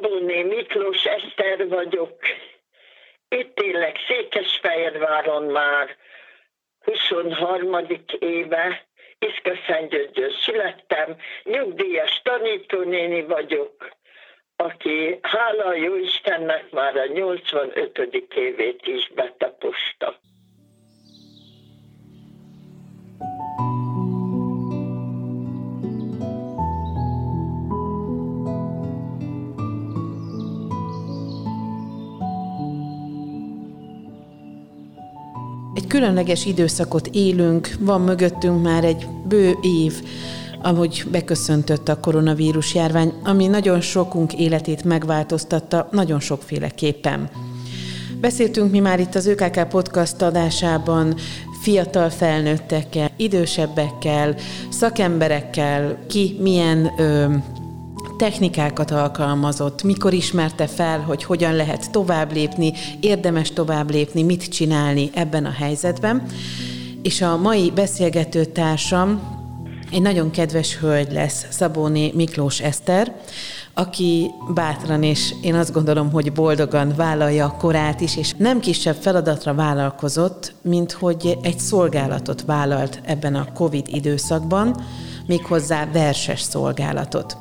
Szabóné Miklós Eszter vagyok. Itt élek Székesfehérváron már 23. éve. Iszkaszentgyörgyön születtem, nyugdíjas tanítónéni vagyok, aki hála a jó Istennek már a 85. évét is betaposta. Különleges időszakot élünk, van mögöttünk már egy bő év, ahogy beköszöntött a koronavírus járvány, ami nagyon sokunk életét megváltoztatta nagyon sokféleképpen. Beszéltünk mi már itt az ÖKK podcast adásában fiatal felnőttekkel, idősebbekkel, szakemberekkel, ki milyen ö, technikákat alkalmazott, mikor ismerte fel, hogy hogyan lehet tovább lépni, érdemes tovább lépni, mit csinálni ebben a helyzetben. És a mai beszélgető társam egy nagyon kedves hölgy lesz, Szabóné Miklós Eszter, aki bátran és én azt gondolom, hogy boldogan vállalja a korát is, és nem kisebb feladatra vállalkozott, mint hogy egy szolgálatot vállalt ebben a COVID időszakban, méghozzá verses szolgálatot.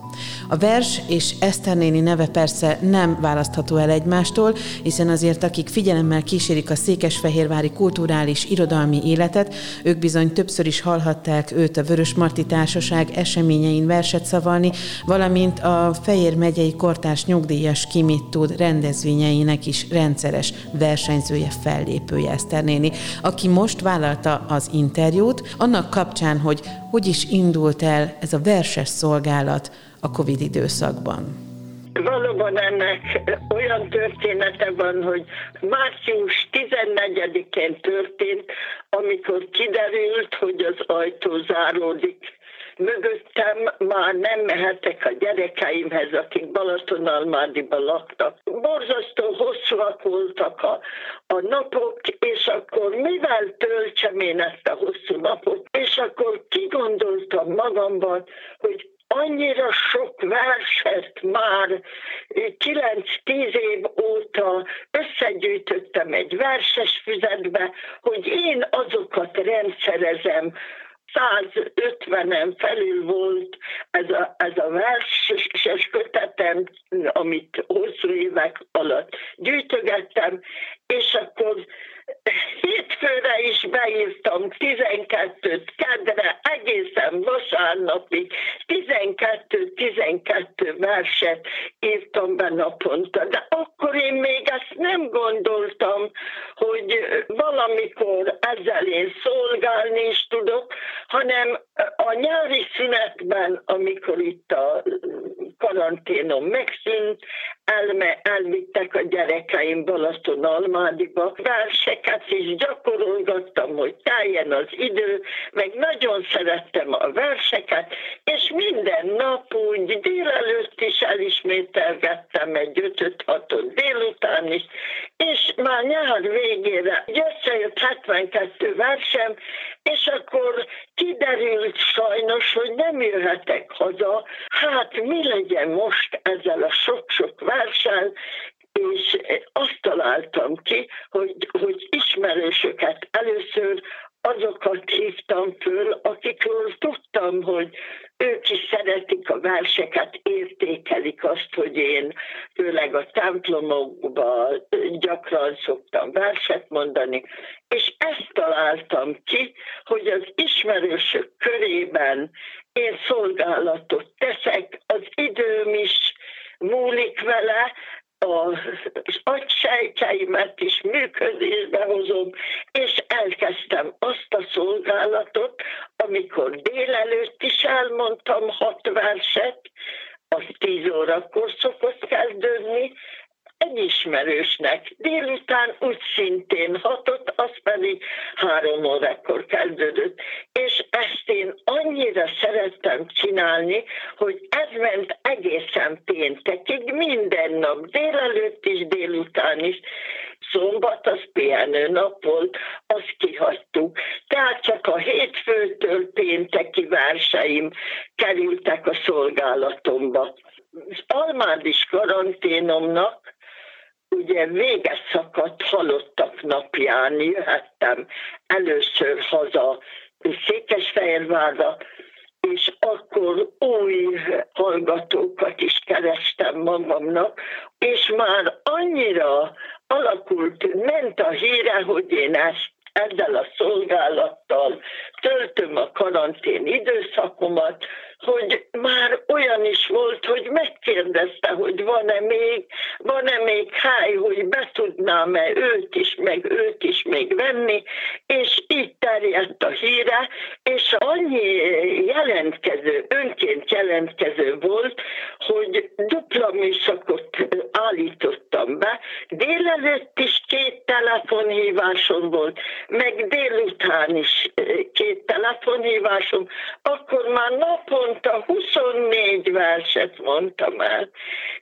A vers és Eszter néni neve persze nem választható el egymástól, hiszen azért akik figyelemmel kísérik a székesfehérvári kulturális irodalmi életet, ők bizony többször is hallhatták őt a Vörös Marti Társaság eseményein verset szavalni, valamint a Fejér megyei kortárs nyugdíjas Kimit tud rendezvényeinek is rendszeres versenyzője, fellépője Eszter néni, aki most vállalta az interjút, annak kapcsán, hogy hogy is indult el ez a verses szolgálat, a Covid időszakban? Valóban ennek olyan története van, hogy március 14-én történt, amikor kiderült, hogy az ajtó záródik mögöttem már nem mehetek a gyerekeimhez, akik Balatonalmádiban laktak. Borzasztó hosszúak voltak a, a napok, és akkor mivel töltsem én ezt a hosszú napot, és akkor kigondoltam magamban, hogy annyira sok verset már 9-10 év óta összegyűjtöttem egy verses füzetbe, hogy én azokat rendszerezem, 150-en felül volt ez a, ez a verses kötetem, amit hosszú évek alatt gyűjtögettem, és akkor hétfőre is beírtam 12-t, kedre, egészen vasárnapig 12-12 verset írtam be naponta. De akkor én még ezt nem gondoltam, hogy valamikor ezzel én szolgálni is tudok, hanem a nyári szünetben, amikor itt a karanténom megszűnt, elme, elvittek a gyerekeim Balaton Almádiba. Verseket is gyakorolgattam, hogy teljen az idő, meg nagyon szerettem a verseket, és minden nap úgy délelőtt is elismételgettem egy 5 6 délután is, és már nyár végére összejött 72 versem, és akkor kiderült sajnos, hogy nem jöhetek haza. Hát mi legyen most ezzel a sok-sok versen, és azt találtam ki, hogy, hogy ismerősöket először azokat hívtam föl, akikről tudtam, hogy ők is szeretik a verseket, értékelik azt, hogy én főleg a templomokban gyakran szoktam verset mondani, és ezt találtam ki, hogy az ismerősök körében én szolgálatot teszek, az időm is múlik vele, az agysejtjeimet is működésbe hozom, és elkezdtem azt a szolgálatot, amikor délelőtt is elmondtam hat verset, az tíz órakor szokott kezdődni, egy ismerősnek. Délután úgy szintén hatott, az pedig három órakor kezdődött. És ezt én annyira szerettem csinálni, hogy ez ment egészen péntekig, minden nap, délelőtt is, délután is. Szombat az pihenő nap volt, azt kihagytuk. Tehát csak a hétfőtől pénteki verseim kerültek a szolgálatomba almádis karanténomnak ugye vége szakadt halottak napján jöhettem először haza Székesfehérvárra, és akkor új hallgatókat is kerestem magamnak, és már annyira alakult, ment a híre, hogy én ezt ezzel a szolgálattal töltöm a karantén időszakomat, hogy már olyan is volt, hogy megkérdezte, hogy van-e még, van-e még háj, hogy be tudnám-e őt is, meg őt is még venni, és így terjedt a híre, és annyi jelentkező, önként jelentkező volt, hogy dupla műszakot állítottam be. Délelőtt is két telefonhívásom volt, meg délután is két telefonhívásom, akkor már napon naponta 24 verset mondtam el.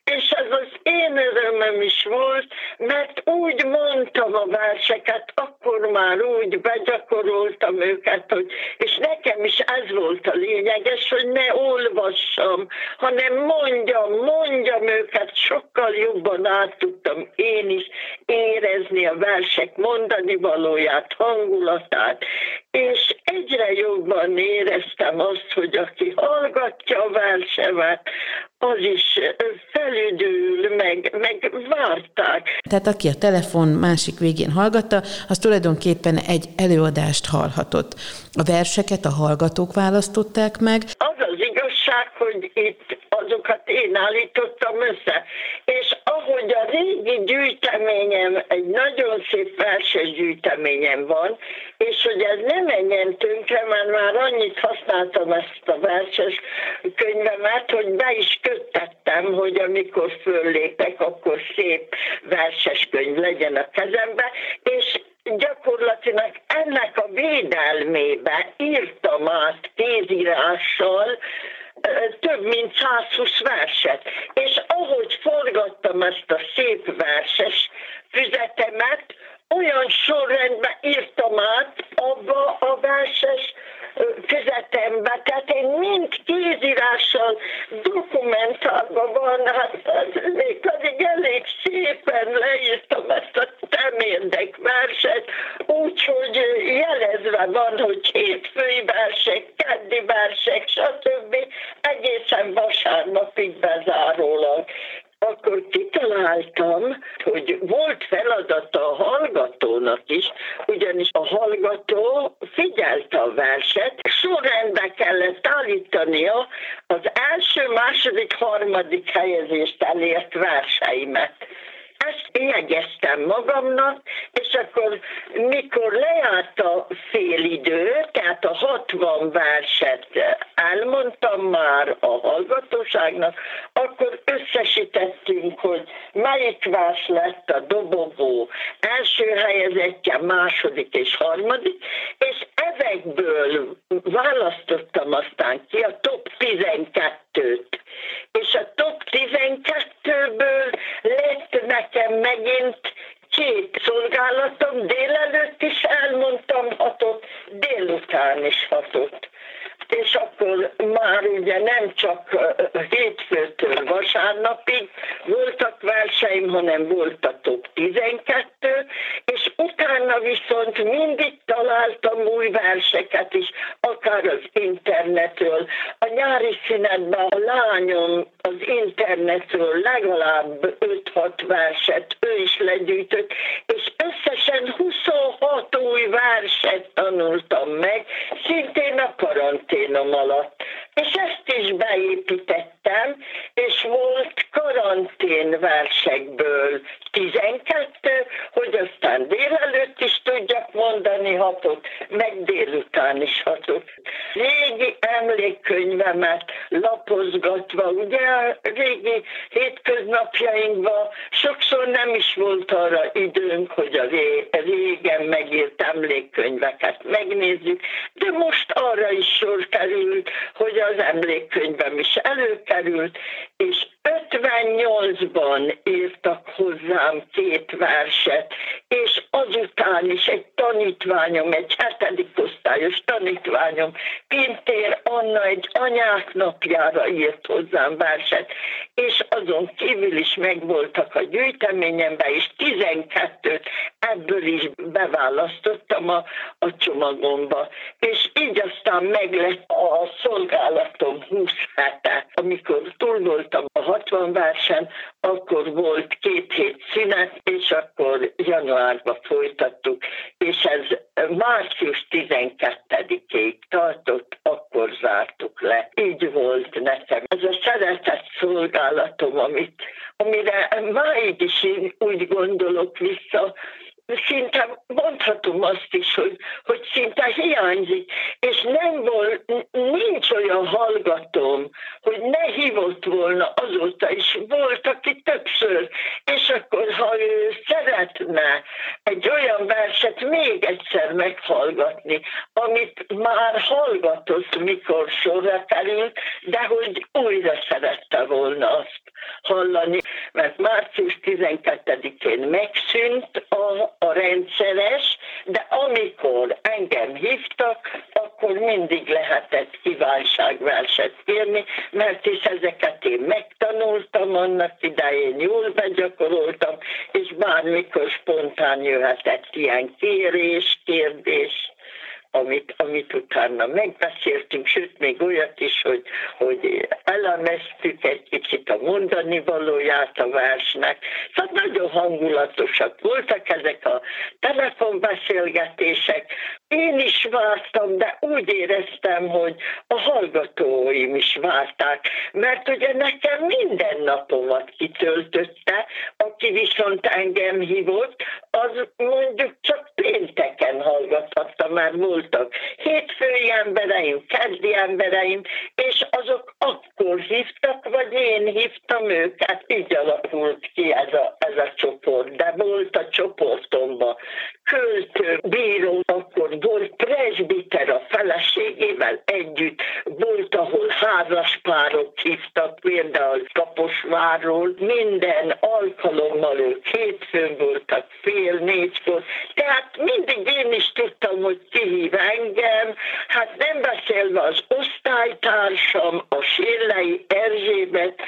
És ez az én örömöm is volt, mert úgy mondtam a verseket, akkor már úgy begyakoroltam őket, hogy, és nekem is ez volt a lényeges, hogy ne olvassam, hanem mondjam, mondjam őket, sokkal jobban át tudtam én is érezni a versek mondani valóját, hangulatát, és egyre jobban éreztem azt, hogy aki hallgatja a versemet, az is felüdül, meg, meg várták. Tehát aki a telefon másik végén hallgatta, az tulajdonképpen egy előadást hallhatott. A verseket a hallgatók választották meg. Igazság, hogy itt azokat én állítottam össze. És ahogy a régi gyűjteményem, egy nagyon szép verses gyűjteményem van, és hogy ez nem menjen tönkre, mert már annyit használtam ezt a verses könyvemet, hogy be is köttettem, hogy amikor föllépek, akkor szép verses könyv legyen a kezembe, és gyakorlatilag ennek a védelmébe írtam át kézírással több mint 120 verset. És ahogy forgattam ezt a szép verses füzetemet, olyan sorrendben írtam át abba a verses füzetembe, tehát én mind kézírással dokumentálva van, hát még pedig elég szépen leírtam ezt a temérdek verset, úgyhogy jelezve van, hogy hétfői versek, keddi versek, stb. egészen vasárnapig bezárólag akkor kitaláltam, hogy volt feladata a hallgatónak is, ugyanis a hallgató figyelte a verset, sorrendbe kellett állítania az első, második, harmadik helyezést elért verseimet ezt jegyeztem magamnak, és akkor mikor lejárt a félidő, tehát a 60 verset elmondtam már a hallgatóságnak, akkor összesítettünk, melyik vers lett a dobogó első helyezettje, második és harmadik, és ezekből választottam aztán ki a top 12-t. És a top 12-ből lett nekem megint két szolgálatom, délelőtt is elmondtam hatot, délután is hatot és akkor már ugye nem csak hétfőtől vasárnapig voltak verseim, hanem volt a top 12, és utána viszont mindig találtam új verseket is, akár az internetről. A nyári szünetben a lányom az internetről legalább 5-6 verset ő is legyűjtött, és összesen 26 új verset tanultam meg, szintén a karanténom alatt. És ezt is beépítettem, és volt karantén versekből 12, hogy aztán délelőtt is mondani hatot, meg délután is hatot. Régi emlékkönyvemet lapozgatva, ugye régi hétköznapjainkban sokszor nem is volt arra időnk, hogy a régen megírt emlékkönyveket megnézzük, de most arra is sor került, hogy az emlékkönyvem is előkerült, és 58-ban írtak hozzám két verset, és azután is egy tanítvány tanítványom, egy hetedik osztályos tanítványom, Pintér Anna egy anyák napjára írt hozzám verset, és azon kívül is megvoltak a gyűjteményemben, és 12-t ebből is beválasztottam a, a csomagomba. És így aztán meg lett a szolgálatom 20 hete. Amikor túl voltam a 60 versen, akkor volt két hét szünet, és akkor januárban folytattuk, és ez március 12-ig tartott, akkor zártuk le. Így volt nekem. Ez a szeretett szolgálatom, amit, amire máig is én úgy gondolok vissza, szinte mondhatom azt is, hogy, hogy szinte hiányzik, és nem volt, nincs olyan hallgatóm, hogy ne hívott volna azóta is, volt, aki többször, és akkor, ha ő szeretne egy olyan verset még egyszer meghallgatni, amit már hallgatott, mikor sorra került, de hogy újra szerette volna azt hallani, mert március 12-én megszűnt a a rendszeres, de amikor engem hívtak, akkor mindig lehetett kívánságverset kérni, mert is ezeket én megtanultam annak idején, jól begyakoroltam, és bármikor spontán jöhetett ilyen kérés, kérdés amit, amit utána megbeszéltünk, sőt még olyat is, hogy, hogy elemeztük egy kicsit a mondani valóját a versnek. Szóval nagyon hangulatosak voltak ezek a telefonbeszélgetések. Én is vártam, de úgy éreztem, hogy a hallgatóim is várták, mert ugye nekem minden napomat kitöltötte, aki viszont engem hívott, az mondjuk csak pénteken hallgathatta, mert voltak hétfői embereim, keddi embereim, és azok akkor hívtak, vagy én hívtam őket. Így alakult ki ez a, ez a csoport, de volt a csoportomban költő, bíró, akkor volt presbiter a feleségével együtt, volt, ahol házaspárok hívtak, például Kaposvárról, minden alkalommal ők hétfőn voltak, fél négykor, tehát mindig én is tudtam, hogy ki hív engem, hát nem beszélve az osztálytársam, a Sérlei Erzsébet,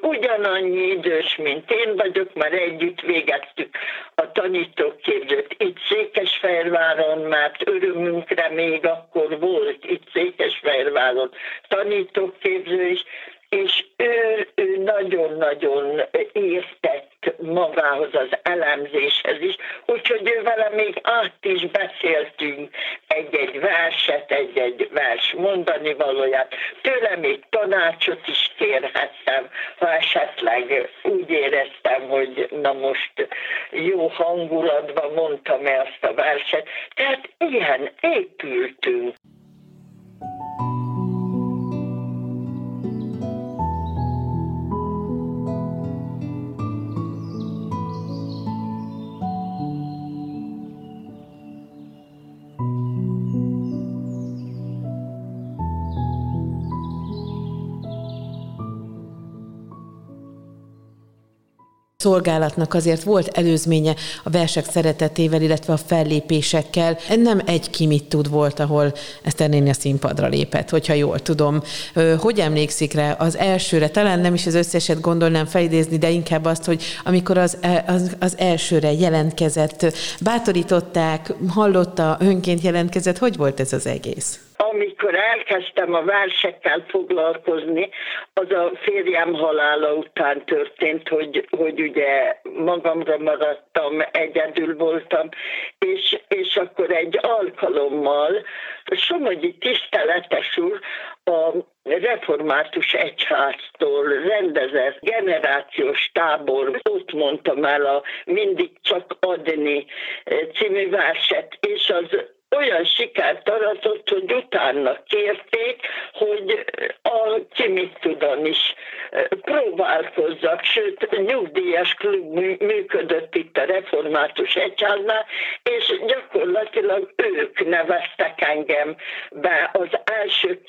ugyanannyi idős, mint én vagyok, már együtt végeztük a tanítóképzőt itt Székesfehérváron, mert örömünkre még akkor volt itt Székesfehérváron tanítóképző is, és ő, ő nagyon-nagyon értett magához az elemzéshez is, úgyhogy ő vele még át is beszéltünk egy-egy verset, egy-egy vers mondani valóját. Tőle még tanácsot is kérhettem, ha esetleg úgy éreztem, hogy na most jó hangulatban mondtam ezt a verset. Tehát ilyen épültünk. Szolgálatnak azért volt előzménye a versek szeretetével, illetve a fellépésekkel. Nem egy ki mit tud volt, ahol Eszter néni a színpadra lépett, hogyha jól tudom. Hogy emlékszik rá az elsőre? Talán nem is az összeset gondolnám felidézni, de inkább azt, hogy amikor az, e, az, az elsőre jelentkezett, bátorították, hallotta, önként jelentkezett, hogy volt ez az egész? Amikor elkezdtem a versekkel foglalkozni, az a férjem halála után történt, hogy, hogy ugye magamra maradtam, egyedül voltam, és, és akkor egy alkalommal Somogyi tiszteletes úr a református egyháztól rendezett generációs tábor, ott mondtam el a Mindig csak adni című verset, és az olyan sikert aratott, hogy utána kérték, hogy a Tudon is próbálkozzak, sőt, nyugdíjas klub működött itt a református egyháznál, és gyakorlatilag ők neveztek engem be. Az első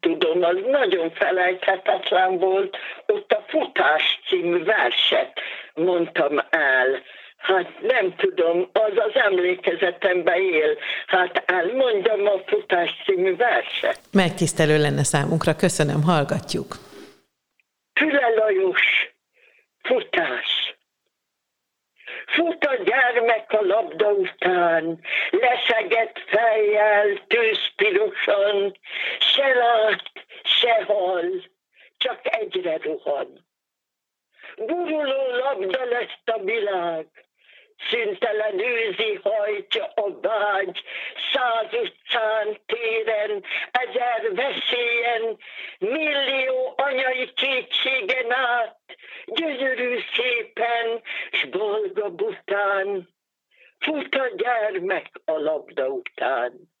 Tudon, az nagyon felejthetetlen volt, ott a Futás című verset mondtam el Hát nem tudom, az az emlékezetembe él. Hát elmondjam a futás című verset. Megtisztelő lenne számunkra, köszönöm, hallgatjuk. Füle Lajos, futás. Fut a gyermek a labda után, leszegett fejjel, tűzpirosan, se lát, se hall, csak egyre rohan. Guruló labda lesz a világ, szüntelen őzi hajtja a vágy, száz utcán, téren, ezer veszélyen, millió anyai kétségen át, gyönyörű szépen, s bolga bután, fut a gyermek a labda után.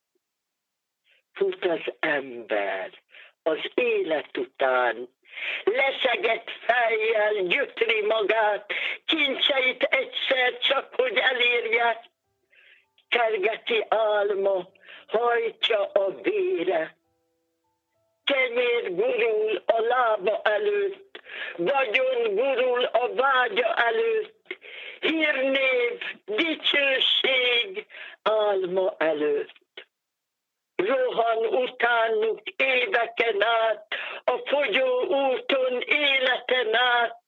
Fut az ember az élet után, leszegett fejjel gyötri magát, kincseit egyszer csak, hogy elérje, kergeti álma, hajtja a vére. Kenyér gurul a lába előtt, vagyon gurul a vágya előtt, hírnév, dicsőség álma előtt rohan utánuk éveken át, a fogyó úton életen át,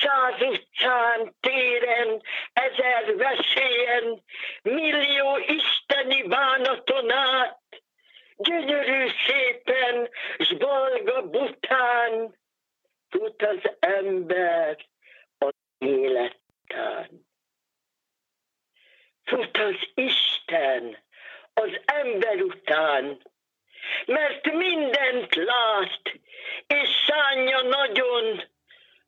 száz utcán, téren, ezer veszélyen, millió isteni bánaton át, gyönyörű szépen, s bolga bután, fut az ember az élettán. Fut az Isten, az ember után, mert mindent lát, és szánja nagyon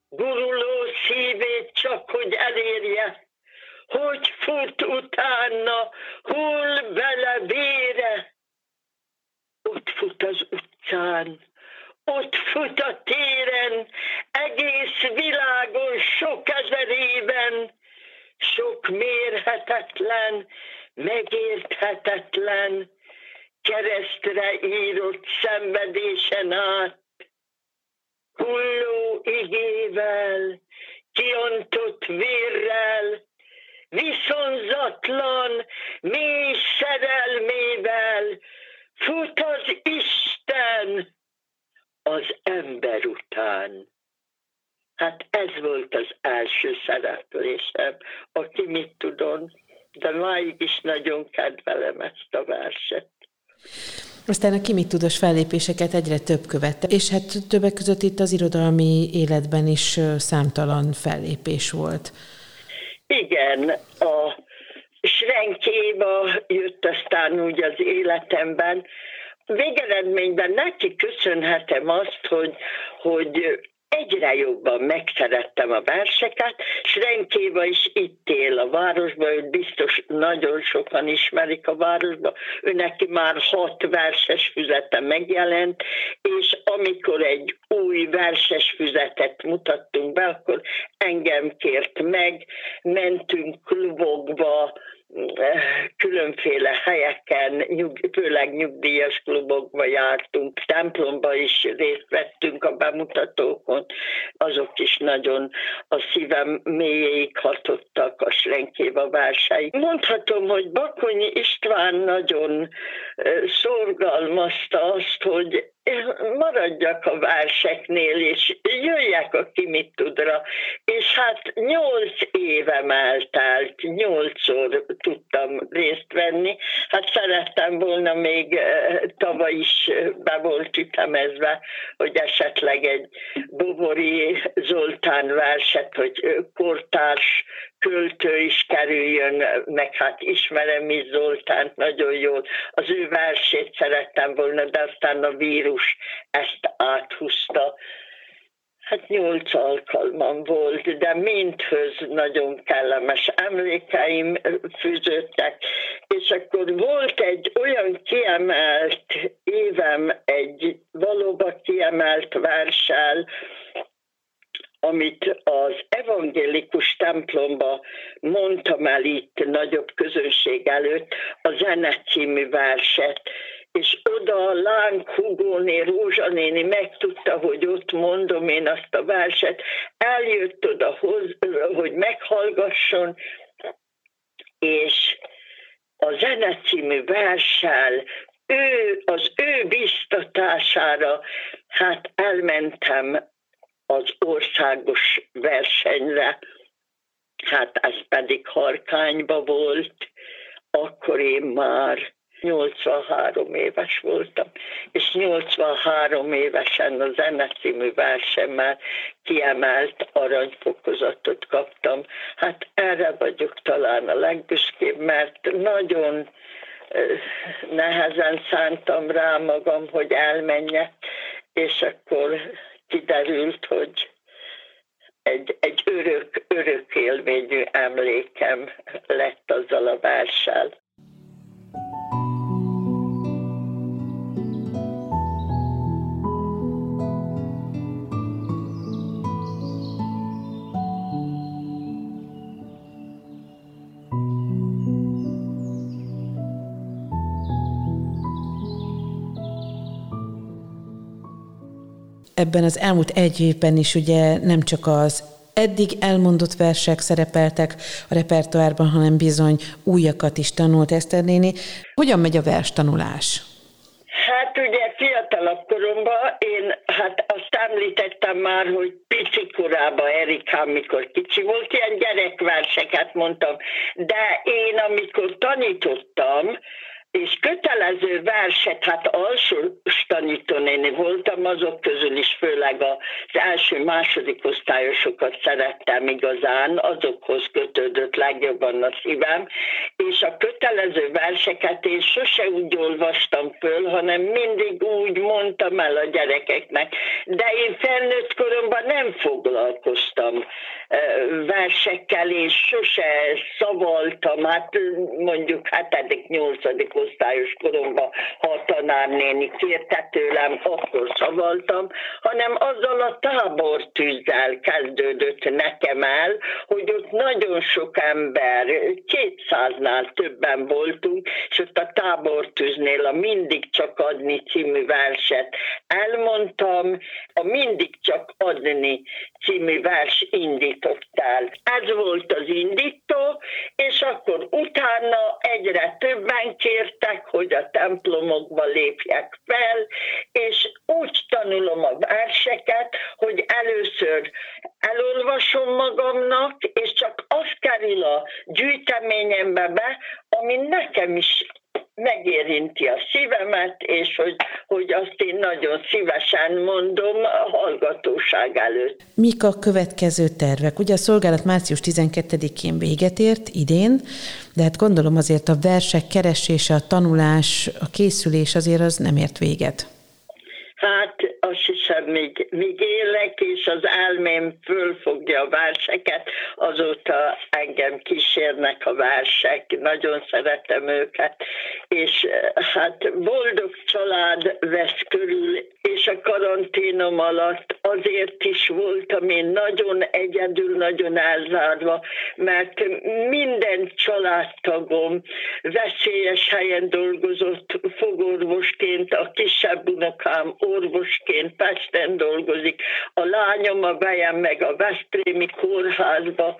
guruló szívét csak, hogy elérje, hogy fut utána, hull bele vére. Ott fut az utcán, ott fut a téren, egész világon sok ezer éven, sok mérhetetlen, megérthetetlen, keresztre írott szenvedésen át, hulló igével, kiontott vérrel, viszonzatlan, mély szerelmével, fut az Isten az ember után. Hát ez volt az első szereplésem, aki mit tudom, de máig is nagyon kedvelem ezt a verset. Aztán a Kimi Tudos fellépéseket egyre több követte, és hát többek között itt az irodalmi életben is számtalan fellépés volt. Igen, a Srenkéba jött aztán úgy az életemben. Végeredményben neki köszönhetem azt, hogy, hogy egyre jobban megszerettem a verseket, Srenkéva is itt él a városban, őt biztos nagyon sokan ismerik a városban, ő neki már hat verses füzete megjelent, és amikor egy új verses füzetet mutattunk be, akkor engem kért meg, mentünk klubokba, különféle helyeken, nyug, főleg nyugdíjas klubokba jártunk, templomba is részt vettünk a bemutatókon, azok is nagyon a szívem mélyéig hatottak a Srenkéva versei. Mondhatom, hogy Bakonyi István nagyon szorgalmazta azt, hogy maradjak a verseknél, és jöjjek a ki tudra. És hát nyolc évem eltelt, nyolcszor tudtam részt venni. Hát szerettem volna még eh, tavaly is be volt ütemezve, hogy esetleg egy Bobori Zoltán verset, hogy kortárs költő is kerüljön, meg hát ismerem is Zoltánt nagyon jól. Az ő versét szerettem volna, de aztán a vírus ezt áthúzta. Hát nyolc alkalmam volt, de mindhöz nagyon kellemes emlékeim fűződtek. És akkor volt egy olyan kiemelt évem, egy valóban kiemelt versel, amit az evangélikus templomba mondtam el itt nagyobb közönség előtt, a zene című verset, és oda a Láng Hugóné, Rózsa néni megtudta, hogy ott mondom én azt a verset, eljött oda, hogy meghallgasson, és a zene című verssel ő, az ő biztatására, hát elmentem az országos versenyre, hát ez pedig Harkányba volt, akkor én már 83 éves voltam, és 83 évesen a zene című versemmel kiemelt aranyfokozatot kaptam. Hát erre vagyok talán a legbüszkébb, mert nagyon nehezen szántam rá magam, hogy elmenjek, és akkor kiderült, hogy egy, egy örök, örök élményű emlékem lett azzal a verssel. Ebben az elmúlt egy évben is ugye nem csak az eddig elmondott versek szerepeltek a repertoárban, hanem bizony újakat is tanult Eszter néni. Hogyan megy a vers tanulás? Hát ugye fiatalabb koromban én, hát azt említettem már, hogy pici korában Erikám, mikor kicsi volt, ilyen gyerekverseket mondtam, de én amikor tanítottam, és kötelező verset, hát alsó tanítónéni voltam, azok közül is főleg az első-második osztályosokat szerettem igazán, azokhoz kötődött legjobban a szívem, és a kötelező verseket én sose úgy olvastam föl, hanem mindig úgy mondtam el a gyerekeknek. De én felnőtt koromban nem foglalkoztam versekkel, és sose szavaltam, hát mondjuk hetedik, nyolcadik osztályos koromban, ha a tanárnéni kérte tőlem, akkor szavaltam, hanem azzal a tábortűzzel kezdődött nekem el, hogy ott nagyon sok ember, kétszáznál többen voltunk, és ott a tábortűznél a Mindig csak adni című verset elmondtam, a Mindig csak adni című vers indított el. Ez volt az indító, és akkor utána egyre többen kértek, hogy a templomokba lépjek fel, és úgy tanulom a verseket, hogy először elolvasom magamnak, és csak az kerül a gyűjteményembe be, ami nekem is megérinti a szívemet, és hogy, hogy azt én nagyon szívesen mondom a hallgatóság előtt. Mik a következő tervek? Ugye a szolgálat március 12-én véget ért idén, de hát gondolom azért a versek keresése, a tanulás, a készülés azért az nem ért véget. Hát hiszem, még, még élek, és az elmém fölfogja a verseket, azóta engem kísérnek a versek, nagyon szeretem őket, és hát boldog család vesz körül, és a karanténom alatt azért is voltam én nagyon egyedül, nagyon elzárva, mert minden családtagom veszélyes helyen dolgozott fogorvosként, a kisebb unokám orvosként Pesten dolgozik, a lányom a vejem meg a Veszprémi kórházba,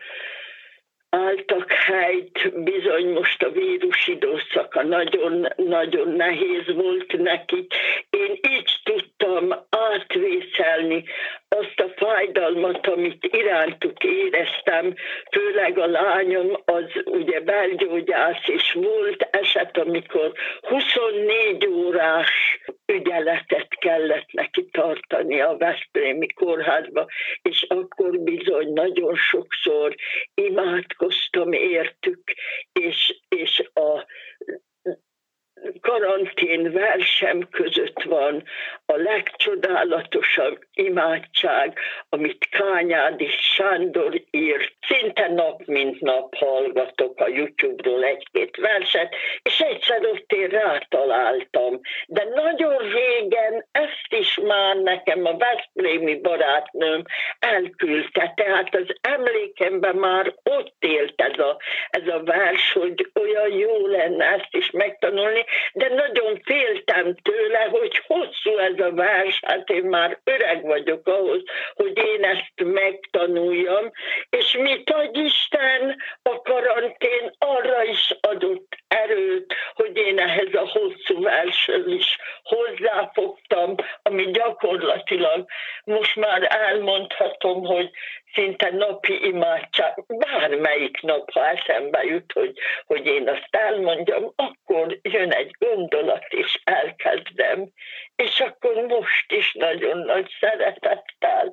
álltak helyt, bizony most a vírus időszaka nagyon, nagyon nehéz volt nekik. Én így tudtam átvészelni azt a fájdalmat, amit irántuk éreztem, főleg a lányom az ugye belgyógyász, és volt eset, amikor 24 órás ügyeletet kellett neki tartani a Veszprémi kórházba, és akkor bizony nagyon sokszor imádkoztam értük, és, és a karantén versem között van a legcsodálatosabb imádság, amit Kányádi Sándor írt. Szinte nap mint nap hallgatok a YouTube-ról egy-két verset, és egyszer ott én rátaláltam. De nagyon régen ezt is már nekem a Veszprémi barátnőm elküldte, tehát az emlékemben már ott élt ez a, ez a vers, hogy olyan jó lenne ezt is megtanulni, de nagyon féltem tőle, hogy hosszú ez a vers, hát én már öreg vagyok ahhoz, hogy én ezt megtanuljam, tanuljam, és mit ad Isten, a karantén arra is adott erőt, hogy én ehhez a hosszú vershez is hozzáfogtam, ami gyakorlatilag most már elmondhatom, hogy szinte napi imádság, bármelyik nap, ha eszembe jut, hogy, hogy én azt elmondjam, akkor jön egy gondolat, és elkezdem. És akkor most is nagyon nagy szeretettel,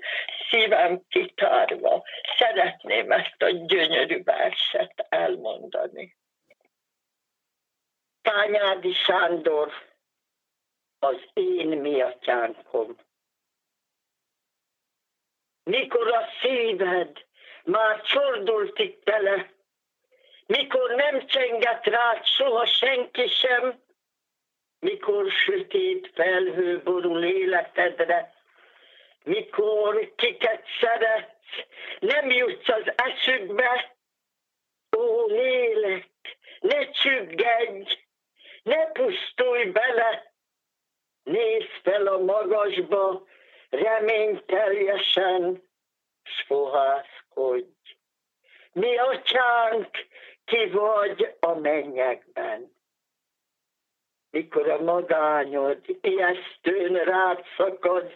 szívem kitárva, szeretném ezt a gyönyörű verset elmondani. Tányádi Sándor, az én miatyánkom mikor a szíved már csordultik tele, mikor nem csenget rád soha senki sem, mikor sötét felhő borul életedre, mikor kiket szeretsz, nem jutsz az eszükbe, ó lélek, ne csüggedj, ne pusztulj bele, nézz fel a magasba, reményteljesen, s fohászkodj. Mi atyánk, ki vagy a mennyekben. Mikor a magányod ijesztőn rád szakad,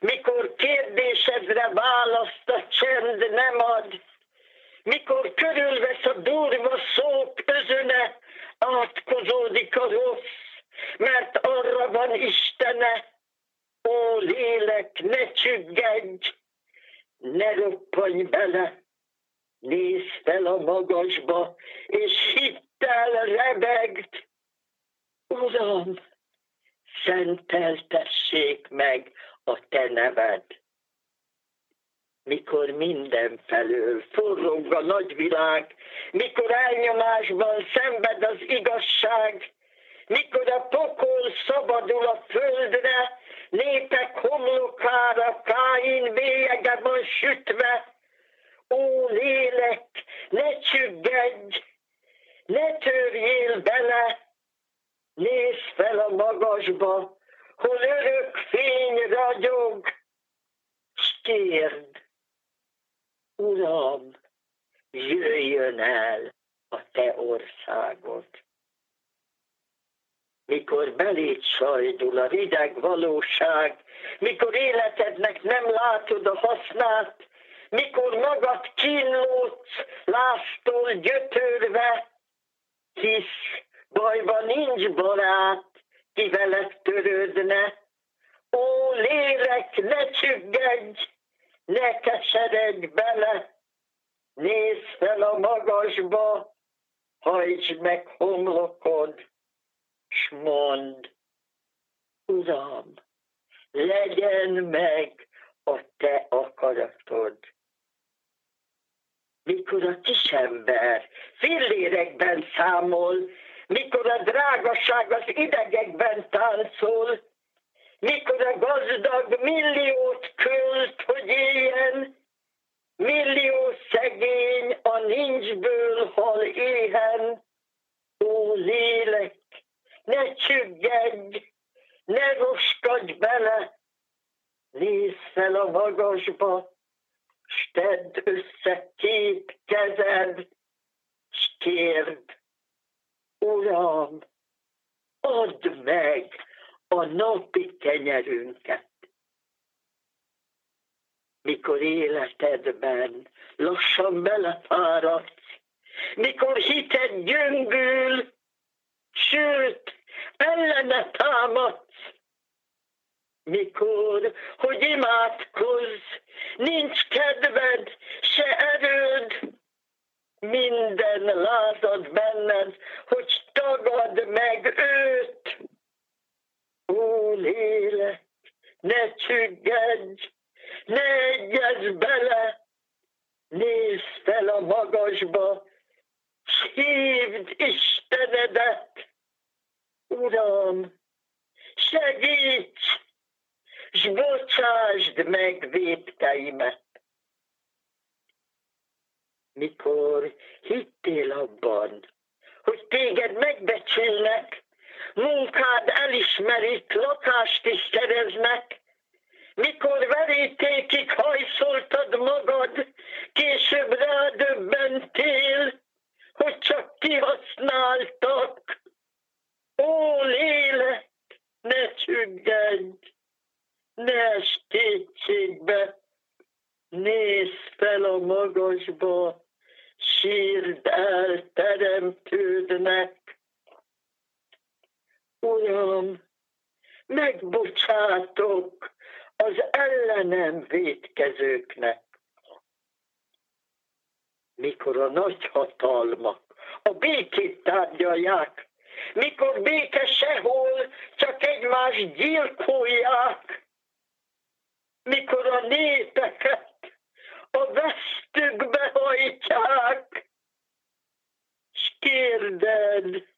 mikor kérdésedre választ a csend nem ad, mikor körülvesz a durva szók özöne, átkozódik a rossz, mert arra van Istene, Ó, lélek, ne csüggedj, ne roppanj bele, nézz fel a magasba, és hittel rebegd. Uram, szenteltessék meg a te neved. Mikor mindenfelől forrog a nagyvilág, mikor elnyomásban szenved az igazság, mikor a pokol szabadul a földre, népek homlokára Káin bélyege van sütve. Ó lélek, ne csüggedj, ne törjél bele, nézz fel a magasba, hol örök fény ragyog, s kérd, Uram, jöjjön el a te országod mikor belét sajdul a rideg valóság, mikor életednek nem látod a hasznát, mikor magad kínlódsz, lástól gyötörve, hisz bajban nincs barát, ki veled törődne. Ó, lélek, ne csüggedj, ne keseredj bele, nézz fel a magasba, hajtsd meg homlokod, s mond, Uram, legyen meg a te akaratod. Mikor a kisember fillérekben számol, mikor a drágaság az idegekben táncol, mikor a gazdag milliót költ, hogy éljen, millió szegény a nincsből hal éhen, ó lélek, ne csüggedj, ne roskadj bele, nézz fel a magasba, s tedd össze két kezed, s kérd, Uram, add meg a napi kenyerünket. Mikor életedben lassan belefáradsz, mikor hited gyöngül, sőt, ellene támadsz. Mikor, hogy imádkozz, nincs kedved, se erőd, minden lázad benned, hogy tagad meg őt. Ó, lélek, ne csüggedj, ne egyezz bele, nézz fel a magasba, s hívd Istenedet. Uram, segíts, s bocsásd meg védkeimet. Mikor hittél abban, hogy téged megbecsülnek, munkád elismerik, lakást is szereznek, mikor verítékig hajszoltad magad, Később rádöbbentél, hogy csak kihasználtak. Ó, lélek, ne csüggedj, ne es kétségbe, nézz fel a magasba, sírd el teremtődnek. Uram, megbocsátok az ellenem védkezőknek. Mikor a nagy hatalmak a békét tárgyalják, mikor béke sehol, csak egymást gyilkolják, mikor a népeket a vesztükbe hajtják, s kérded,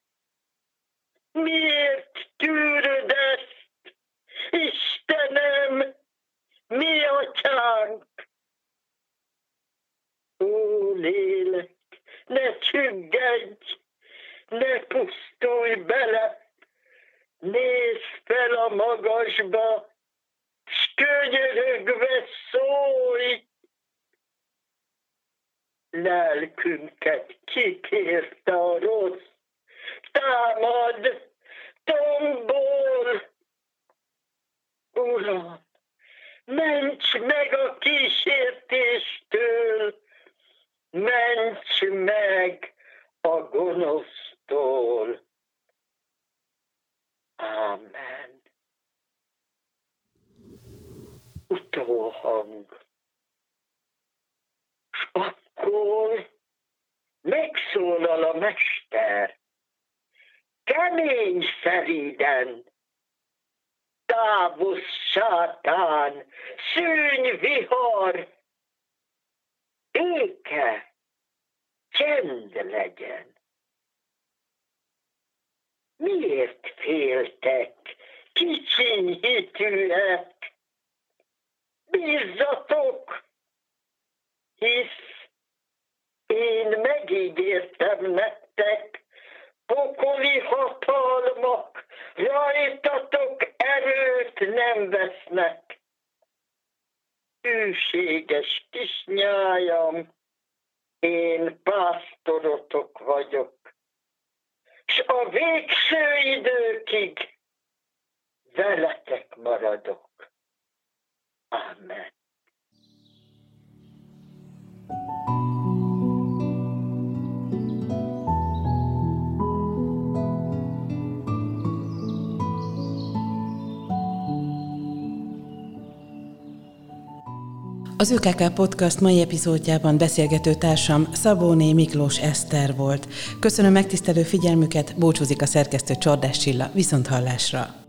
miért tűröd ezt, Istenem, mi atyánk? Ó, lélek, ne csüggedj, ne pusztulj bele, nézd fel a magasba, s könyörögve szólj. Lelkünket kikérte a rossz, támad, tombol. Uram, ments meg a kísértéstől, ments meg a gonosztól. Amen. Utóhang. S akkor megszólal a mester, kemény szeriden, távos sátán, szűny vihar, béke, csend legyen. Miért féltek, kicsiny hitűek? Bízzatok, hisz én megígértem Az ÖKK Podcast mai epizódjában beszélgető társam Szabóné Miklós Eszter volt. Köszönöm megtisztelő figyelmüket, búcsúzik a szerkesztő Csordás Csilla, viszont hallásra!